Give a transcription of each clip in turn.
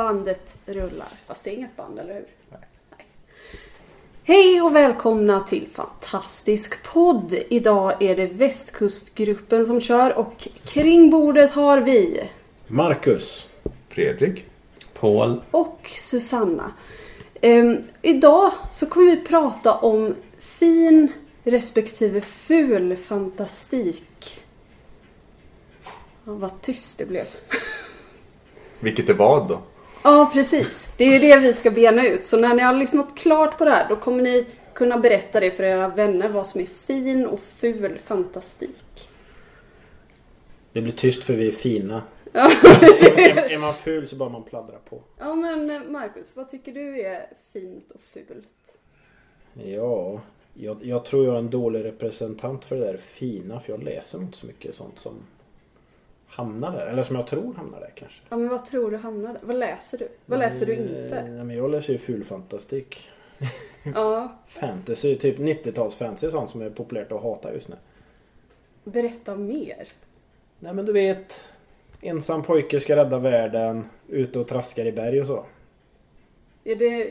bandet rullar. Fast det är inget band, eller hur? Nej. Hej och välkomna till Fantastisk podd! Idag är det Västkustgruppen som kör och kring bordet har vi Marcus. Fredrik. Paul. och Susanna. Ehm, idag så kommer vi prata om fin respektive ful fantastik. Ja, vad tyst det blev. Vilket är vad då? Ja, precis. Det är det vi ska bena ut. Så när ni har lyssnat klart på det här, då kommer ni kunna berätta det för era vänner vad som är fin och ful fantastik. Det blir tyst för vi är fina. är, är man ful så bara man pladdra på. Ja, men eh, Marcus, vad tycker du är fint och fult? Ja, jag, jag tror jag är en dålig representant för det där fina. För jag läser inte så mycket sånt som hamnar där. Eller som jag tror hamnar där kanske. Ja, men vad tror du hamnar där? Vad läser du? Vad läser du inte? Nej, men jag läser ju fulfantastik. Ja, Fantasy, typ 90-tals fantasy är sånt som är populärt att hata just nu. berätta mer. Nej men du vet. Ensam pojke ska rädda världen. Ute och traskar i berg och så. Är det,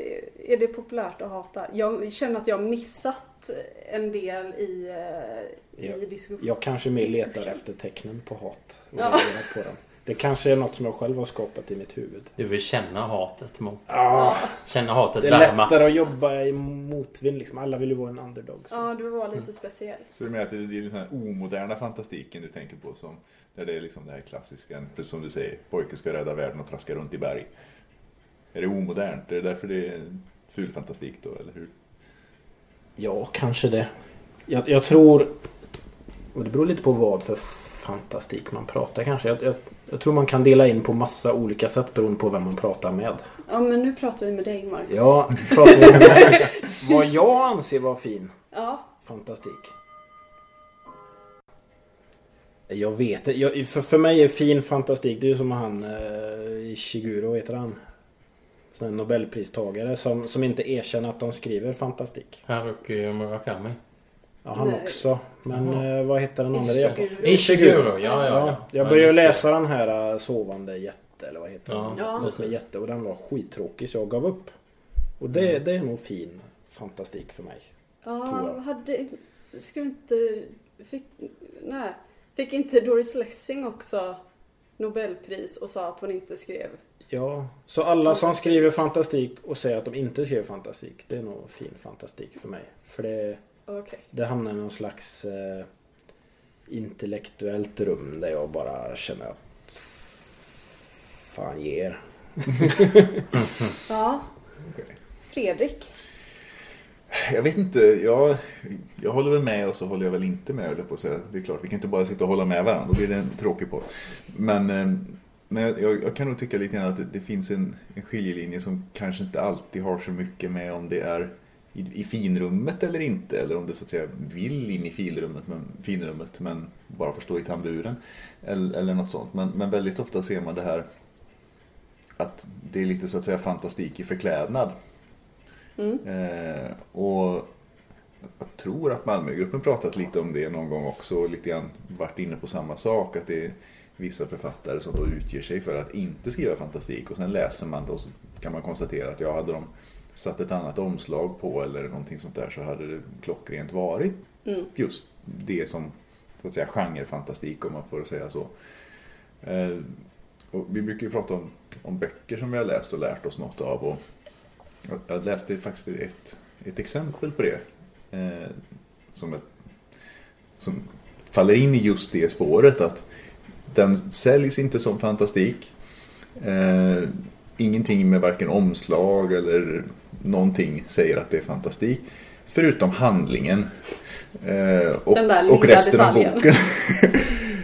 är det populärt att hata? Jag känner att jag har missat en del i, eh, i Ja, diskussionen. Jag kanske mer letar efter tecknen på hat. Och Ja. på dem. Det kanske är något som jag själv har skapat i mitt huvud. Du vill känna hatet mot... Ja, Känna hatet det är värma. lättare att jobba i motvind liksom. Alla vill ju vara en underdog. Så. Ja, du var lite speciell. Så du menar att det är den här omoderna fantastiken du tänker på som där det är liksom det här klassiska, precis som du säger, pojke ska rädda världen och traska runt i berg. Är det omodernt? Är det därför det är ful fantastik då, eller hur? Ja, kanske det. Jag, jag tror... Och det beror lite på vad för fantastik man pratar kanske. Jag, jag, jag tror man kan dela in på massa olika sätt beroende på vem man pratar med. Ja, men nu pratar vi med dig, Marcus. Ja, pratar vi mig. Vad jag anser vara fin Ja, fantastik. Jag vet för, för mig är fin fantastik, det är ju som han eh, Ishiguro, heter han? Sån här Nobelpristagare som, som inte erkänner att de skriver fantastik. Haruki Murakami. Ja, han Nej. också. Men Jaha. eh, vad heter den andra? Ishiguro. Ishiguro, ja ja. Ja, ja. jag Ja, började läsa den här eh, Sovande jätte eller vad heter Ja, den? Ja. Med jätte och den var skittråkig så jag gav upp. Och det, Mm. det är nog fin fantastik för mig. Ja, hade... Ska inte... Fick, nej. Fick inte Doris Lessing också Nobelpris och sa att hon inte skrev? Ja, så alla som skriver fantastik och säger att de inte skriver fantastik, det är nog fin fantastik för mig. För det, Okej. det hamnar i någon slags eh, intellektuellt rum där jag bara känner att fan ger. Ja. Okej. Fredrik? Jag vet inte, jag, jag håller väl med och så håller jag väl inte med, jag på att säga. Det är klart, vi kan inte bara sitta och hålla med varandra, då blir det en tråkig på. Men, eh, men jag, jag kan nog tycka lite grann att det, det finns en, en skiljelinje som kanske inte alltid har så mycket med om det är i, i finrummet eller inte, eller om det så att säga vill in i finrummet men, finrummet, men bara får stå i tamburen. Eller, eller något sånt. Men, men väldigt ofta ser man det här att det är lite så att säga fantastik i förklädnad. Mm. Eh, och jag tror att Malmögruppen pratat lite om det någon gång också och lite grann varit inne på samma sak. Att det vissa författare som då utger sig för att inte skriva fantastik och sen läser man då så kan man konstatera att jag hade de satt ett annat omslag på eller någonting sånt där så hade det klockrent varit Mm. just det som så att säga genrefantastik om man får säga så. Eh, och vi brukar ju prata om, om böcker som vi har läst och lärt oss något av. Och jag, jag läste faktiskt ett, ett exempel på det. Eh, som, ett, som faller in i just det spåret att den säljs inte som fantastik. Eh, ingenting med varken omslag eller någonting säger att det är fantastik. Förutom handlingen. Eh, och, och resten detaljen. av boken.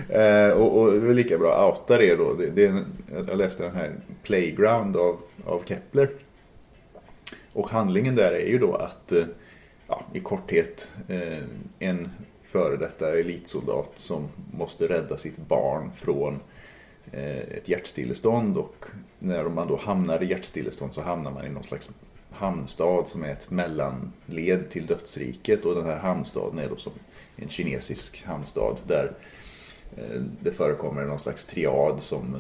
Eh, och, och det är lika bra att outa det då. Det, det en, jag läste den här Playground av, av Kepler. Och handlingen där är ju då att, eh, ja, i korthet, eh, en före detta elitsoldat som måste rädda sitt barn från eh, ett hjärtstillestånd. Och när man då hamnar i hjärtstillestånd så hamnar man i någon slags hamnstad som är ett mellanled till dödsriket. Och den här hamnstaden är då som en kinesisk hamnstad där eh, det förekommer någon slags triad som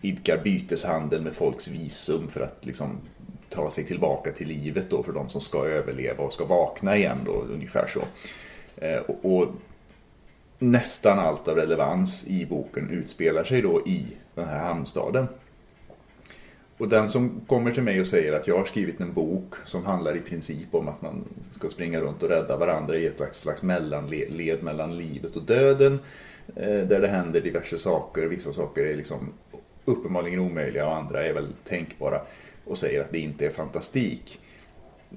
idkar byteshandel med folks visum för att liksom ta sig tillbaka till livet då för de som ska överleva och ska vakna igen då, ungefär så. Eh, och, och nästan allt av relevans i boken utspelar sig då i den här hamnstaden. Och den som kommer till mig och säger att jag har skrivit en bok som handlar i princip om att man ska springa runt och rädda varandra i ett slags, slags mellanled mellan livet och döden. Eh, där det händer diverse saker. Vissa saker är liksom uppenbarligen omöjliga och andra är väl tänkbara. Och säger att det inte är fantastik.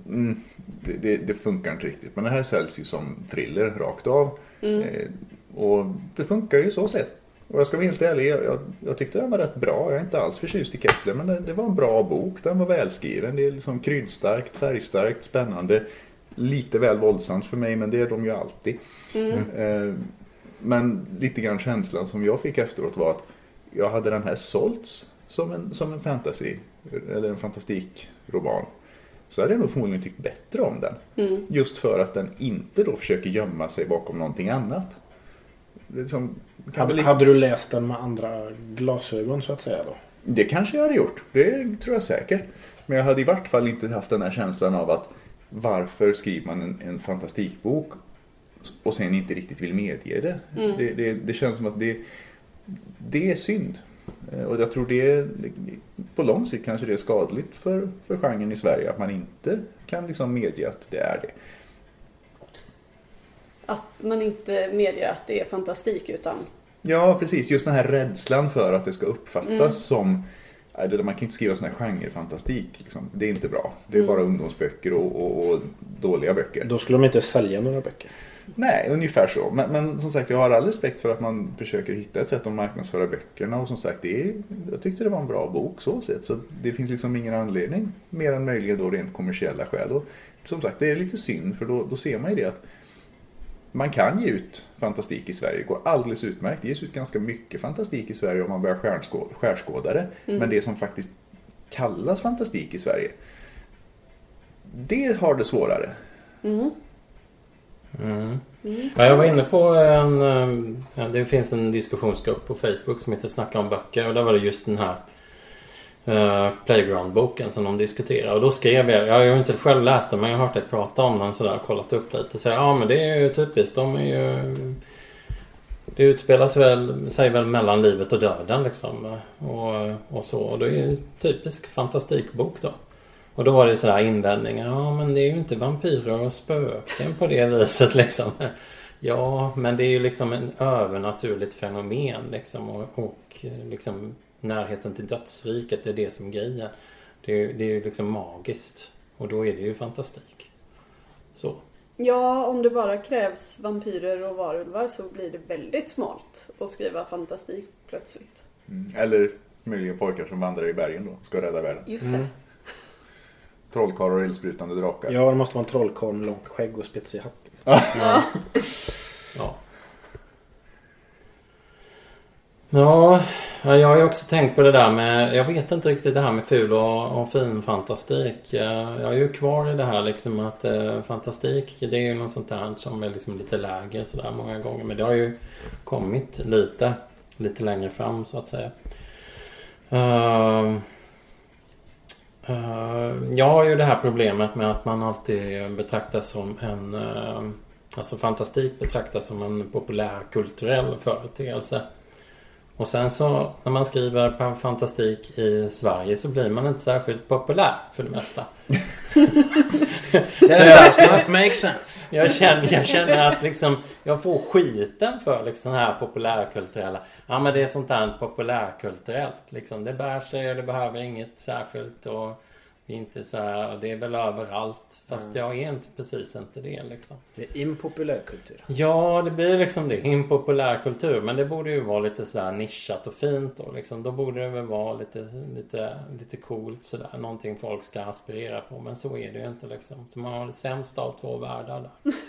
Mm, det, det, det funkar inte riktigt. Men det här säljs ju som thriller rakt av. Eh, och det funkar ju så sett. Och jag ska vara helt ärlig, jag, jag, tyckte den var rätt bra. Jag är inte alls förtjust i Kepler, men det, det var en bra bok. Den var välskriven. Det är liksom kryddstarkt, färgstarkt, spännande. Lite väl våldsamt för mig, men det är de ju alltid. Eh, men lite grann känslan som jag fick efteråt var att jag hade den här sålts som en, som en fantasy, eller en fantastikroman. Så hade jag nog förmodligen tyckt bättre om den. Just för att den inte då försöker gömma sig bakom någonting annat. Liksom, Hade, väl- hade du läst den med andra glasögon så att säga då? det kanske jag hade gjort. Det tror jag säkert. Men jag hade i vart fall inte haft den här känslan av att varför skriver man en, en fantastikbok och sen inte riktigt vill medge det. Det, det, det känns som att det, det är synd. Eh, Och jag tror det på lång sikt kanske det är skadligt för, för genren i Sverige att man inte kan liksom medge att det är det. Att man inte medger att det är fantastik utan Ja, precis. Just den här rädslan för att det ska uppfattas som Nej, det- Man kan inte skriva sån här genrefantastik. Liksom. Det är inte bra. Det är bara ungdomsböcker och, och, och dåliga böcker. Då skulle de inte sälja några böcker. Nej, ungefär så. Men, men som sagt, jag har all respekt för att man försöker hitta ett sätt att marknadsföra böckerna. Och som sagt, det är, jag tyckte det var en bra bok så sett. Så det finns liksom ingen anledning, mer än möjligen då rent kommersiella skäl. Och som sagt, det är lite synd för då, då ser man ju det att man kan ge ut fantastik i Sverige. Det går alldeles utmärkt. Det ges ut ganska mycket fantastik i Sverige om man börjar skärskå- skärskåda det. Men det som faktiskt kallas fantastik i Sverige, det har det svårare. Mm. Mm. Ja, jag var inne på en... Ehm, ja, det finns en diskussionsgrupp på Facebook som heter Snacka om böcker och där var det just den här eh, Playground-boken som de diskuterade. Och då skrev jag, jag har ju inte själv läst den men jag har hört dig prata om den sådär och kollat upp lite. Så jag, ja men det är ju typiskt, de är ju... Det utspelas väl, sig väl mellan livet och döden liksom. Och, och så. Och det är ju en typisk fantastikbok då. Och då var det sådär invändningar. Ja, men det är ju inte vampyrer och spöken på det viset liksom. Ja, men det är ju liksom en övernaturligt fenomen liksom. Och, och liksom närheten till dödsriket, det är det som är grejen. Det är, ju- det är ju liksom magiskt. Och då är det ju fantastik. Så. Ja, om det bara krävs vampyrer och varulvar så blir det väldigt smalt att skriva fantastik plötsligt. Eller möjligen pojkar som vandrar i bergen då, ska rädda världen. Just det. Trollkarlar och eldsprutande drakar. Ja, det måste vara en trollkarl med långt skägg och spetsig hatt. Ja. Ja, ja, jag har ju också tänkt på det där med... Jag vet inte riktigt det här med ful och, och fin fantastik. Jag är ju kvar i det här liksom att eh, fantastik det är ju något sånt där som är liksom lite lägre sådär många gånger. Men det har ju kommit lite, lite längre fram så att säga. Eh, Eh, jag har ju det här problemet med att man alltid betraktas som en... Eh, alltså fantastik betraktas som en populärkulturell företeelse. Och sen så när man skriver på fantastik i Sverige så blir man inte särskilt populär för det mesta. That does not make sense. Jag känner, jag känner att liksom jag får skiten för liksom här populärkulturella. Ja men det är sånt där populärkulturellt liksom. Det bär sig och det behöver inget särskilt och Är inte så här, det är väl överallt. Fast jag är inte precis inte det liksom. Det är impopulärkultur. Ja, det blir liksom det. Impopulärkultur. Men det borde ju vara lite sådär nischat och fint då. Liksom. Då borde det väl vara lite, lite, lite coolt sådär. Någonting folk ska aspirera på. Men så är det ju inte liksom. Så man har det sämsta av två världar där.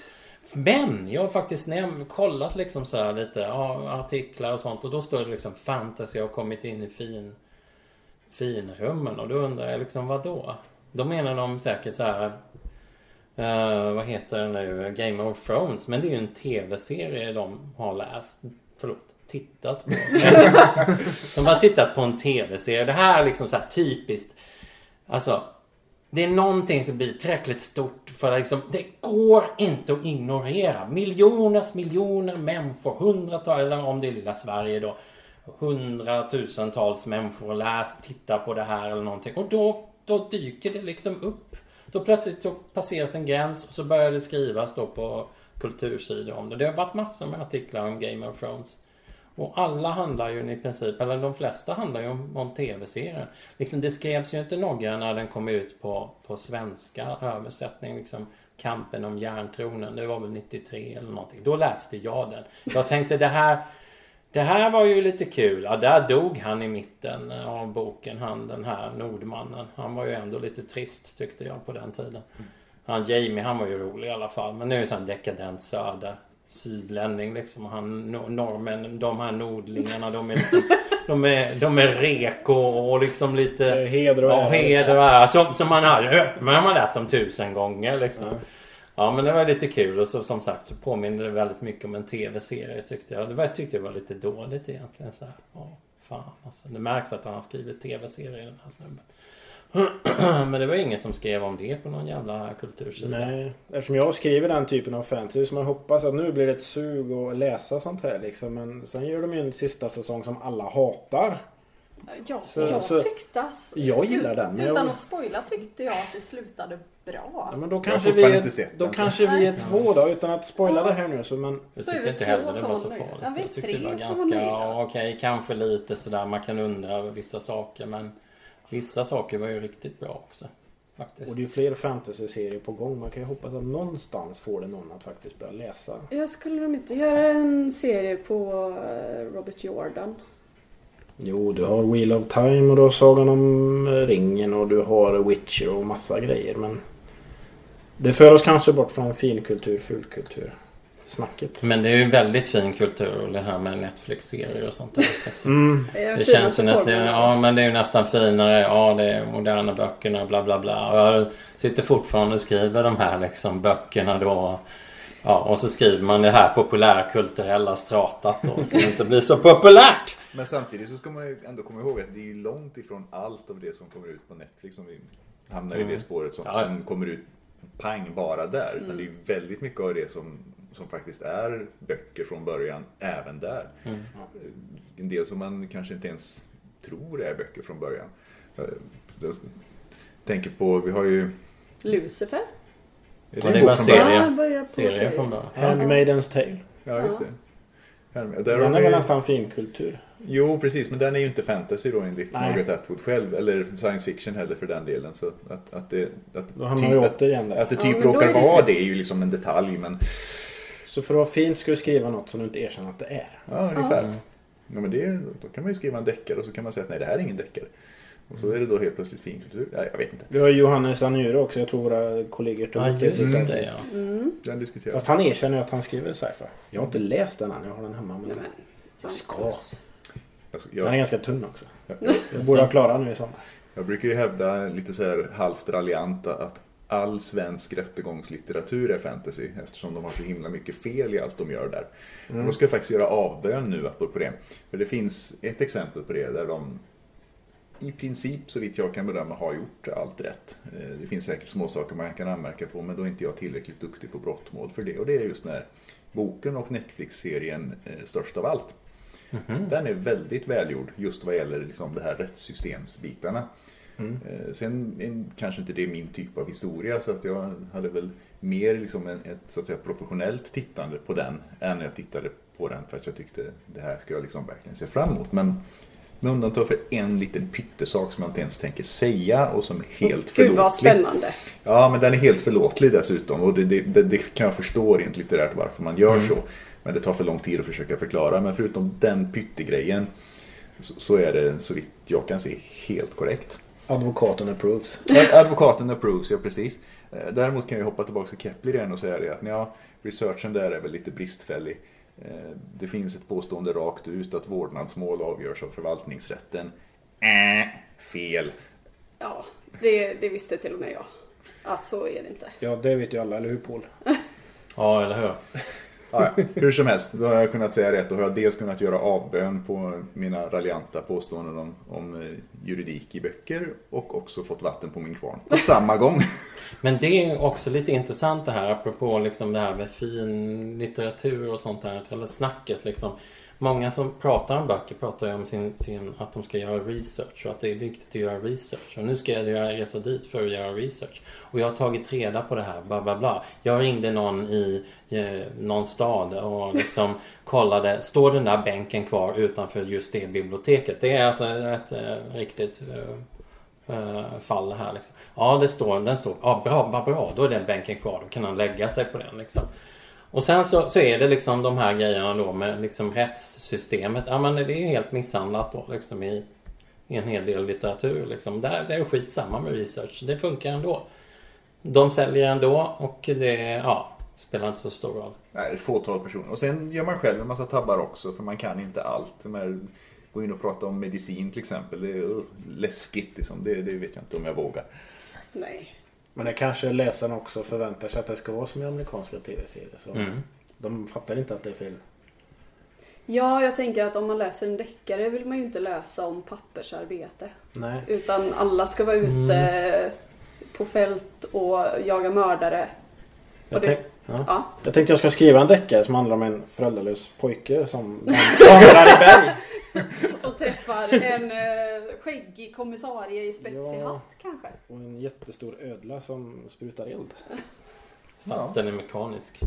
Men jag har faktiskt näm- kollat liksom så här lite ja, artiklar och sånt. Och då står det liksom fantasy har kommit in i fin, finrummen. Och då undrar jag liksom vad då? Då menar de säkert så här Eh, vad heter det nu? Game of Thrones. Men det är ju en tv-serie de har läst. Förlåt. Tittat på. de har tittat på en tv-serie. Det här är liksom så här typiskt. Alltså. Det är någonting som blir tillräckligt stort för att liksom, det går inte att ignorera. Miljoners miljoner människor, hundratals, eller om det är lilla Sverige då. Hundratusentals människor läst, tittar på det här eller någonting. Och då, då dyker det liksom upp. Då plötsligt så passeras en gräns och så börjar det skrivas då på kultursidor om det. Det har varit massor med artiklar om Game of Thrones. Och alla handlar ju i princip, eller de flesta handlar ju om, om tv-serien. Liksom, det skrevs ju inte några när den kom ut på, på svenska översättning. Liksom, Kampen om järntronen, det var väl 93 eller någonting. Då läste jag den. Jag tänkte det här det här var ju lite kul. Ja, där dog han i mitten av boken, han den här Nordmannen. Han var ju ändå lite trist tyckte jag på den tiden. Han Jamie, han var ju rolig i alla fall. Men nu är en dekadent söder. Sydlänning liksom. Han, no- norrmän, de här nordlingarna, de är liksom... De är, de är reko och liksom lite... Heder och Ja, ära. heder och ära. Som, som man har, man har läst om tusen gånger liksom. Ja men det var lite kul och så, som sagt så påminner det väldigt mycket om en tv-serie tyckte jag. Det var, tyckte jag var lite dåligt egentligen. Så här. Ja, fan alltså. Det märks att han har skrivit tv-serier den här snubben. men det var ingen som skrev om det på någon jävla kultursida. Nej, eftersom jag skriver den typen av fantasy så man hoppas att nu blir det ett sug att läsa sånt här liksom. Men sen gör de ju en sista säsong som alla hatar. Ja, Så- jag så- tyckte... Jag gillar den, men jag- Utan att spoila tyckte jag att det slutade bra. Ja, men då kanske vi är, sett då den, så. kanske vi är två då utan att spoila det här nu. Så men, Jag Så är tyckte inte heller det var så farligt. Ja, vi är jag tyckte det var tre som var ganska, ja, okej, kanske lite sådär. Man kan undra över vissa saker. Men vissa saker var ju riktigt bra också. Faktiskt. och det är ju fler fantasy-serier på gång. Man kan ju hoppas att någonstans får det någon att faktiskt börja läsa. Jag skulle de inte göra en serie på eh, Robert Jordan? Jo, du har Wheel of Time och du har Sagan om ringen och du har Witcher och massa grejer. Men det för oss kanske bort från finkultur, fulkultur snacket. Men det är ju väldigt fin kultur och det här med Netflix-serier och sånt där. Mm. Det känns ju nästan, ja men det är ju nästan finare. Ja det är moderna böckerna bla bla bla. Och jag sitter fortfarande och skriver de här liksom böckerna då. Ja och så skriver man det här populärkulturella stratat då som inte blir så populärt. Men samtidigt så ska man ju ändå komma ihåg att det är ju långt ifrån allt av det som kommer ut på Netflix som vi hamnar i det spåret som, Mm. Ja. som kommer ut pang bara där. Utan det är ju väldigt mycket av det som, som faktiskt är böcker från början även där. Mm. En del som man kanske inte ens tror är böcker från början. Eh, Jag tänker på, vi har ju... Lucifer? Är Ja, en det bok var från serie. Ja, serie. från början. Handmaidens Tale. Ja, just det. Har Den är väl nästan finkultur. Jo, precis. Men den är ju inte fantasy då enligt Nej. Margaret Atwood själv. Eller science fiction heller för den delen. Så att, att det, att, Då hamnar vi typ, där. att det Ja, typ då råkar vara det är ju liksom en detalj. Men Så för att vara fint ska du skriva något som du inte erkänner att det är. ja, ungefär. Ja, men det är, då kan man ju skriva en deckare och så kan man säga att nej, det här är ingen deckare. Och så är det då helt plötsligt finkultur. Ja, jag vet inte. Vi har Johannes Anure också. Jag tror våra kollegor tog Ja upp sitt just det ja. Mm. Den diskuterar Fast han erkänner ju att han skriver sci-fi. Jag har inte läst den än. Jag har den hemma. Men Nej, men, jag ska. Alltså, Den är jag, ganska tunn också. jag, Jag borde ha klarat nu i sommar. jag brukar ju hävda lite så här halvt raljant att all svensk rättegångslitteratur är fantasy eftersom de har så himla mycket fel i allt de gör där. Och då ska jag faktiskt göra avbön nu apropå det. För det finns ett exempel på det där de i princip så vitt jag kan bedöma har gjort allt rätt. Eh, Det finns säkert små saker man kan anmärka på men då är inte jag tillräckligt duktig på brottmål för det. Och det är just när boken och Netflix-serien eh, Störst av allt. Den är väldigt välgjord just vad gäller liksom det här rättssystemsbitarna. Eh, Sen en, kanske inte det är min typ av historia så att jag hade väl mer liksom en, ett så att säga, professionellt tittande på den än jag tittade på den för att jag tyckte det här ska jag liksom verkligen se fram emot. Men Med undantag för en liten pyttesak som jag inte ens tänker säga och som är helt Gud vad förlåtlig. spännande. Ja, men den är helt förlåtlig dessutom. Och det, det, det, det kan jag förstå rent litterärt varför man gör så. Men det tar för lång tid att försöka förklara. Men förutom den pyttegrejen så, så är det så vitt jag kan se helt korrekt. Advokaten approves. Ad- Advokaten approves, ja precis. Eh, Däremot kan jag hoppa tillbaka till Kepler igen och säga det att ja, researchen där är väl lite bristfällig. Eh, Det finns ett påstående rakt ut att vårdnadsmål avgörs av förvaltningsrätten. Äh, fel. Ja, det, det visste till och med jag. Att så är det inte. Ja, det vet ju alla, eller hur Paul? Ja, eller hur? Ja, ja. Hur som helst, då har jag kunnat säga rätt. Då har jag dels kunnat göra avbön på mina raljanta påståenden om, om eh, juridik i böcker och också fått vatten på min kvarn på samma gång. Men det är också lite intressant det här apropå liksom det här med fin litteratur och sånt där. Eller snacket liksom. Många som pratar om böcker pratar ju om sin, sin, att de ska göra research och att det är viktigt att göra research. Och nu ska jag resa dit för att göra research. Och jag har tagit reda på det här, bla bla bla. Jag ringde någon i eh, någon stad och liksom kollade, står den där bänken kvar utanför just det biblioteket? Det är alltså ett eh, riktigt eh, eh, fall här liksom. Ja, det står, den står. Ja, bra, vad bra. Då är den bänken kvar. Då kan han lägga sig på den liksom. Och sen så, så är det liksom de här grejerna då med liksom rättssystemet. Ja men det är ju helt misshandlat då liksom i, i en hel del litteratur liksom. Där, det är skitsamma med research. Det funkar ändå. De säljer ändå och det ja, spelar inte så stor roll. Nej, ett fåtal personer. Och sen gör man själv en massa tabbar också för man kan inte allt. Här, gå in och prata om medicin till exempel. Det är uh, läskigt liksom. Det, det vet jag inte om jag vågar. Nej. Men det kanske läsarna också förväntar sig att det ska vara som i amerikanska tv-serier. Så Mm. De fattar inte att det är fel. Ja, jag tänker att om man läser en deckare vill man ju inte läsa om pappersarbete. Nej. Utan alla ska vara ute på fält och jaga mördare. Jag, Och det- tänk, ja. Ja. jag tänkte jag ska skriva en deckare som handlar om en föräldralös pojke som vandrar i berg. Och träffar en eh, skäggig kommissarie i spetsig Ja. hatt kanske. Och en jättestor ödla som sprutar eld. Fast den är mekanisk.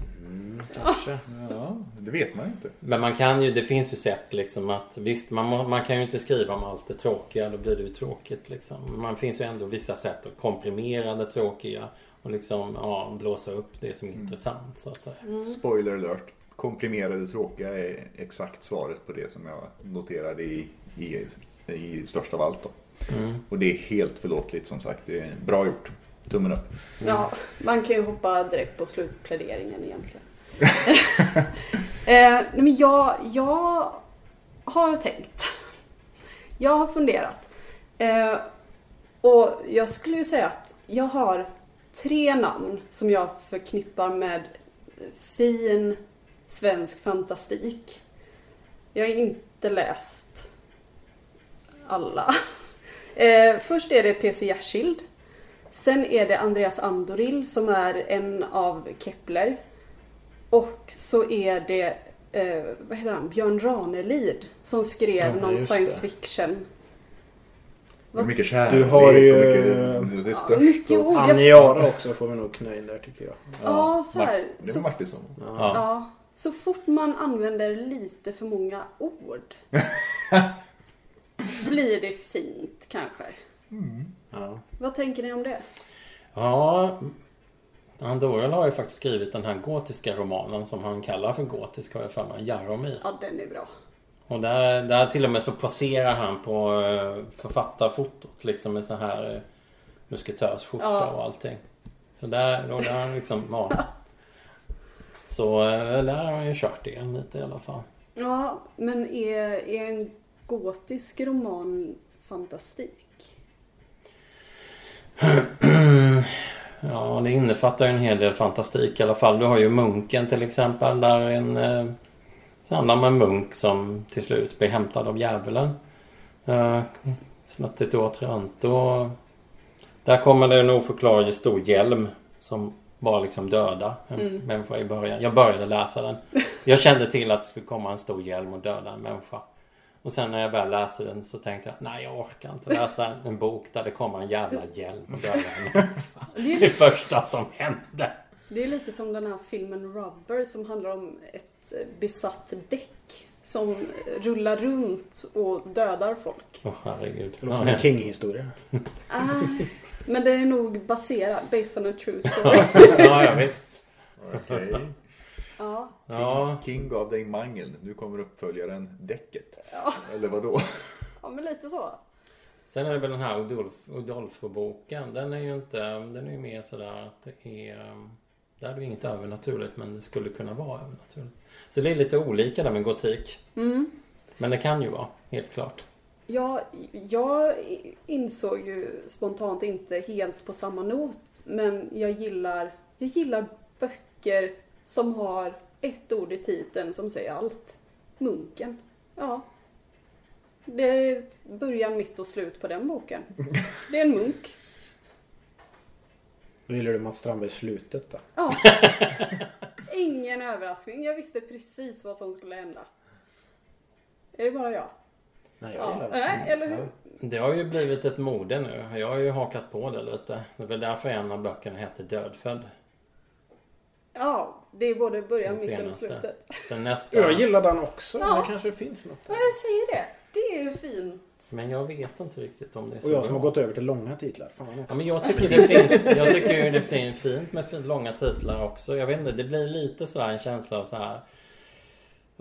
Kanske. Ja, det vet man inte. Men man kan ju, det finns ju sätt liksom att visst man, må, man kan ju inte skriva om allt det tråkiga. Då blir det ju tråkigt liksom. Men Man finns ju ändå vissa sätt att komprimera det tråkiga. Och liksom ja, blåsa upp det som är intressant så att säga. Spoiler alert. Komprimerade tråkiga är exakt svaret på det som jag noterade i, i, i störst av allt. Då. Mm. Och det är helt förlåtligt som sagt. Det är bra gjort. Tummen upp. Ja, man kan ju hoppa direkt på slutpläderingen egentligen. eh, men jag, jag har tänkt. Jag har funderat. Eh, och jag skulle ju säga att jag har tre namn som jag förknippar med fin svensk fantastik. Jag har inte läst alla. Eh, först är det PC Jersild. Sen är det Andreas Andoril som är en av Kepler. Och så är det eh, vad heter han? Björn Ranelid som skrev Ja, någon science det. fiction. Är mycket kärlek Du har ju- och mycket, det är störst. mycket och. Aniara också får vi nog knö in där tycker jag. Ja, så här. Det Så, var Martinsson. Ja. Ja. Så fort man använder lite för många ord blir det fint kanske. Ja. Vad tänker ni om det? Ja, Andoril har ju faktiskt skrivit den här gotiska romanen som han kallar för gotisk har jag för mig. Jaromir. Ja, den är bra. Och där, där till och med så poserar han på eh, författarfotot liksom med så här eh, musketörsskjorta Ja. och allting. Så där, då där liksom, ja. Så eh, där har han ju kört igen lite i alla fall. Ja, men är, är en gotisk roman fantastik? Ja, det innefattar ju en hel del fantastik i alla fall. Du har ju Munken till exempel. Där en... Eh, handlar om en munk som till slut blir hämtad av djävulen. Eh, Snuttigt år Tranto. Där kommer det en oförklarlig stor hjälm som bara liksom döda en Mm. människa i början. Jag började läsa den. Jag kände till att det skulle komma en stor hjälm och döda en människa. Och sen när jag väl läste den så tänkte jag nej jag orkar inte läsa en bok där det kommer en jävla hjälm och dödar en människa. Det Det är, första som hände. det är lite som den här filmen Rubber som handlar om ett besatt däck. som rullar runt och dödar folk. Åh herregud. Det låter som en King-historia. Men det är nog baserad, based on a true story. ja, ja, visst. Okej. ja. Ja. King, King gav dig mangel. Nu kommer uppföljaren Däcket. Ja. Eller vadå? ja, men lite så. Sen är det väl den här Udolf, Udolfo-boken. Den är ju inte... Den är ju mer sådär att det är... Där är det ju inget övernaturligt men det skulle kunna vara övernaturligt. Så det är lite olika där med gotik. Mm. Men det kan ju vara, helt klart. Ja, jag insåg ju spontant inte helt på samma not, men jag gillar, jag gillar böcker som har ett ord i titeln som säger allt. Munken. Ja. Det är början, mitt och slut på den boken. Det är en munk. Då gillar du Mats Strandberg slutet då? Ja. Ingen överraskning. Jag visste precis vad som skulle hända. Är det bara jag? Nej, jag Ja. gillar det. Nej, eller hur? Ja. Det har ju blivit ett mode nu. Jag har ju hakat på det lite. Det är väl därför en av böckerna heter Dödfödd. Ja, det är både början, Den mitten och slutet. Sen nästa... Jag gillar den också. Ja. Det kanske finns något Ja, där. jag säger det. Det är ju fint. Men jag vet inte riktigt om det är så Och jag som bra. har gått över till långa titlar. Fan Ja, men jag tycker det finns... Jag tycker ju det är fint med långa titlar också. Jag vet inte, det blir lite sådär en känsla av så här...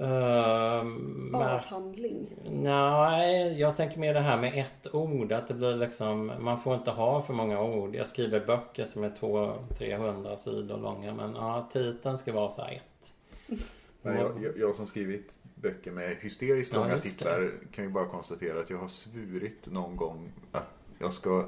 mär- Avhandling. Nej, jag tänker mer det här med ett ord. Att det blir liksom... Man får inte ha för många ord. Jag skriver böcker som är 200-300 sidor långa. Men ja, titeln ska vara så här ett. Nej, jag, jag, jag som skrivit böcker med hysteriskt Ja, långa det. titlar kan ju bara konstatera att jag har svurit någon gång att jag ska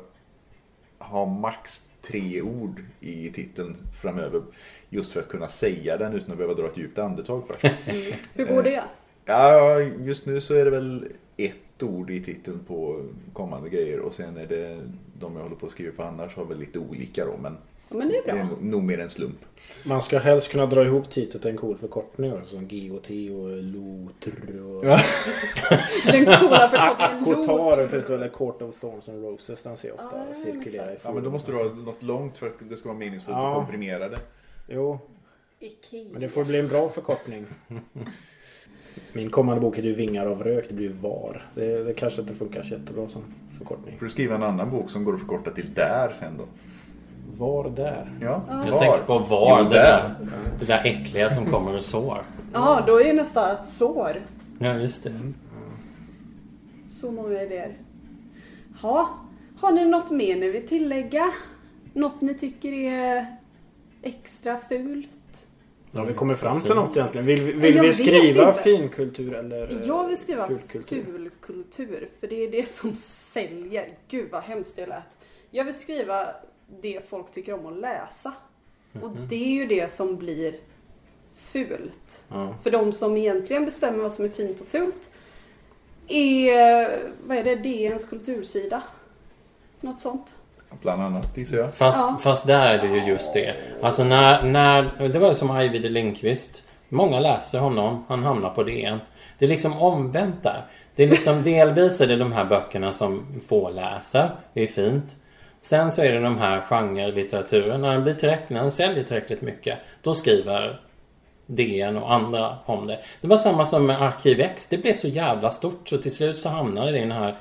ha max tre ord i titeln framöver. Just för att kunna säga den utan att behöva dra ett djupt andetag först. Hur går det? ja, just nu så är det väl ett ord i titeln på kommande grejer och sen är det de jag håller på att skriva på annars har väl lite olika då men men det är det är bra. nog- mer en slump. Man ska helst kunna dra ihop titeln till en cool förkortning också, som GOT och LOTR och... Ja. Den coola förkortningen Kotar LOT. finns det väl Court of Thorns and Roses. Den ser jag ofta Ja, cirkulera i. Ja men då måste du ha något långt för att det ska vara meningsfullt Ja. komprimera det. Jo, Ikea. men det får bli en bra förkortning. Min kommande bok heter ju Vingar av rök. Det blir ju VAR. Det, det kanske inte funkar så jättebra som förkortning. Får du skriva en annan bok som går att förkorta till där sen då? VAR där. Ja, Jag var. tänker på var Jo, det där, det där äckliga som kommer och sår. Ja, då är nästa sår. Ja, just det. Så många idéer. Ja, har ni något mer ni vill tillägga? Något ni tycker är extra fult? Ja, vi kommer fram till något egentligen. Vill, vi- vill vi skriva inte. finkultur eller eh, Jag vill skriva fulkultur? fulkultur, för det är det som säljer. Gud vad hemskt det lät. Jag vill skriva det folk tycker om att läsa. Och det är ju det som blir fult. Ja. För de som egentligen bestämmer vad som är fint och fult är, vad är det, DNs kultursida. Något sånt. Bland annat gissar jag. Fast, Ja. fast där är det ju just det. Alltså när, när det var som Ajvide Lindqvist. Många läser honom. Han hamnar på DN. Det är liksom omvänt där. Det är liksom delvis är det de här böckerna som få läser. Det är fint. Sen så är det de här genrelitteraturen. När den blir tillräckligt, när den säljer tillräckligt mycket. Då skriver DN och andra om det. Det var samma som med Arkiv X. Det blev så jävla stort så till slut så hamnade det i den här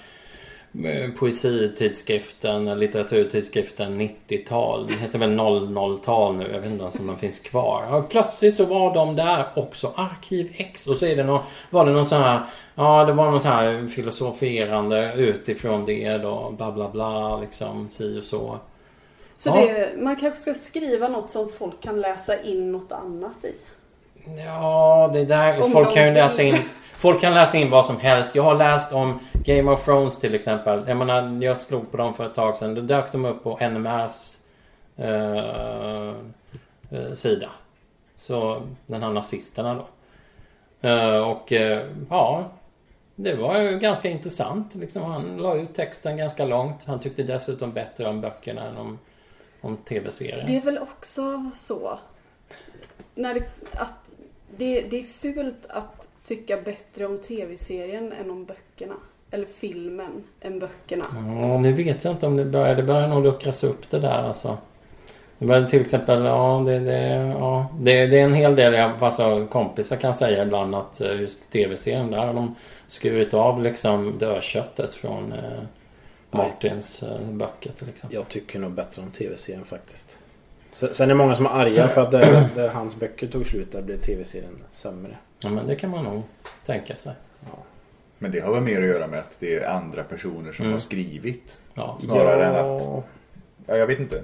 poesitidskriften, eller litteraturtidskriften 90-tal. Den heter väl 00-tal nu. Jag vet inte ens om den finns kvar. Och plötsligt så var de där också. Arkiv X. Och så är det någon, var det någon sån här... Ja, det var något här filosoferande utifrån det då. Bla bla bla liksom. Si och så. Så Ja. det, man kanske ska skriva något som folk kan läsa in något annat i. Ja, det där... Om folk de kan ju läsa in... Folk kan läsa in vad som helst. Jag har läst om Game of Thrones till exempel. Jag menar, jag slog på dem för ett tag sedan. Då dök de upp på NMRs eh, eh, sida. Så den här nazisterna då. Eh, och eh, ja, det var ju ganska intressant. Liksom, han la ut texten ganska långt. Han tyckte dessutom bättre om böckerna än om, om tv-serien. Det är väl också så när det, att det, det är fult att tycka bättre om tv-serien än om böckerna. Eller filmen än böckerna. Ja, nu vet jag inte om det börjar. Det börjar nog luckras upp det där alltså. Men till exempel, ja det, det, ja, det, det är en hel del, jag- alltså kompisar kan säga ibland att eh, just tv-serien där har de skurit av liksom dödköttet från eh, Martins eh, böcker till exempel. Jag tycker nog bättre om tv-serien faktiskt. Sen sen är det många som är arga för att där, där hans böcker tog slut där blev tv-serien sämre. Ja, men det kan man nog tänka sig. Men det har väl mer att göra med att det är andra personer som Mm. har skrivit. Ja, Snarare än att... Ja, jag vet inte.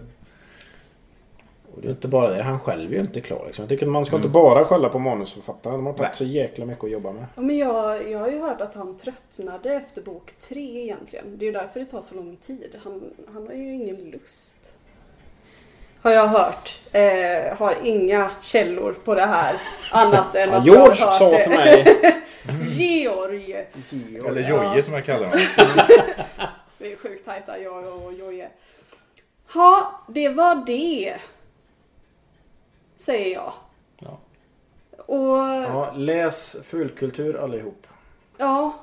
Och det är inte bara det, han själv är ju inte klar liksom. Jag tycker att man ska inte bara skälla på manusförfattaren. De har tagit så jäkla mycket att jobba med. Ja, men jag, jag har ju hört att han tröttnade efter bok tre egentligen. Det är ju därför det tar så lång tid. Han, han har ju ingen lust. Har jag hört. Eh, har inga källor på det här. Annat än att George jag har hört sa det. till mig. Georg. Eller Ja. Jojje som jag kallar honom. Vi är sjukt tajta jag och Jojje. Ja, det var det. Säger jag. Ja. Och Ja, läs fulkultur allihop. Ja,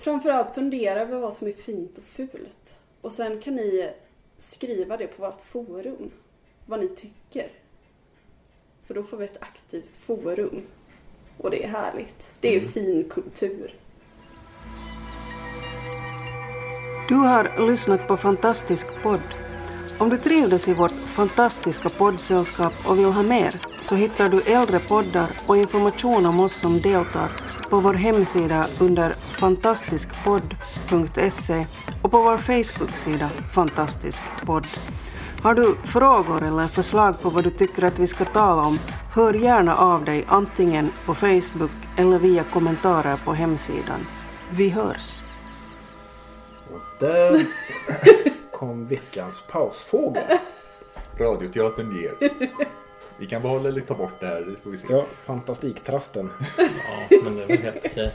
framförallt fundera över vad som är fint och fult. Och sen kan ni skriva det på vårt forum. Vad ni tycker. För då får vi ett aktivt forum. Och det är härligt. Det är ju fin kultur. Du har lyssnat på Fantastisk podd. Om du trivdes i vårt fantastiska poddsällskap och vill ha mer så hittar du äldre poddar och information om oss som deltar på vår hemsida under fantastiskpodd.se och på vår Facebook-sida Fantastisk podd. Har du frågor eller förslag på vad du tycker att vi ska tala om, hör gärna av dig antingen på Facebook eller via kommentarer på hemsidan. Vi hörs! Och där kom veckans pausfågel. Radioteatern ger. Vi kan behålla eller ta bort det här, det får vi se. Ja, fantastiktrasten. Ja, men det är väl helt okej.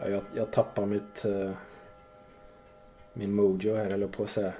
Ja, jag, jag tappar mitt... eh, min mojo här, eller på att säga.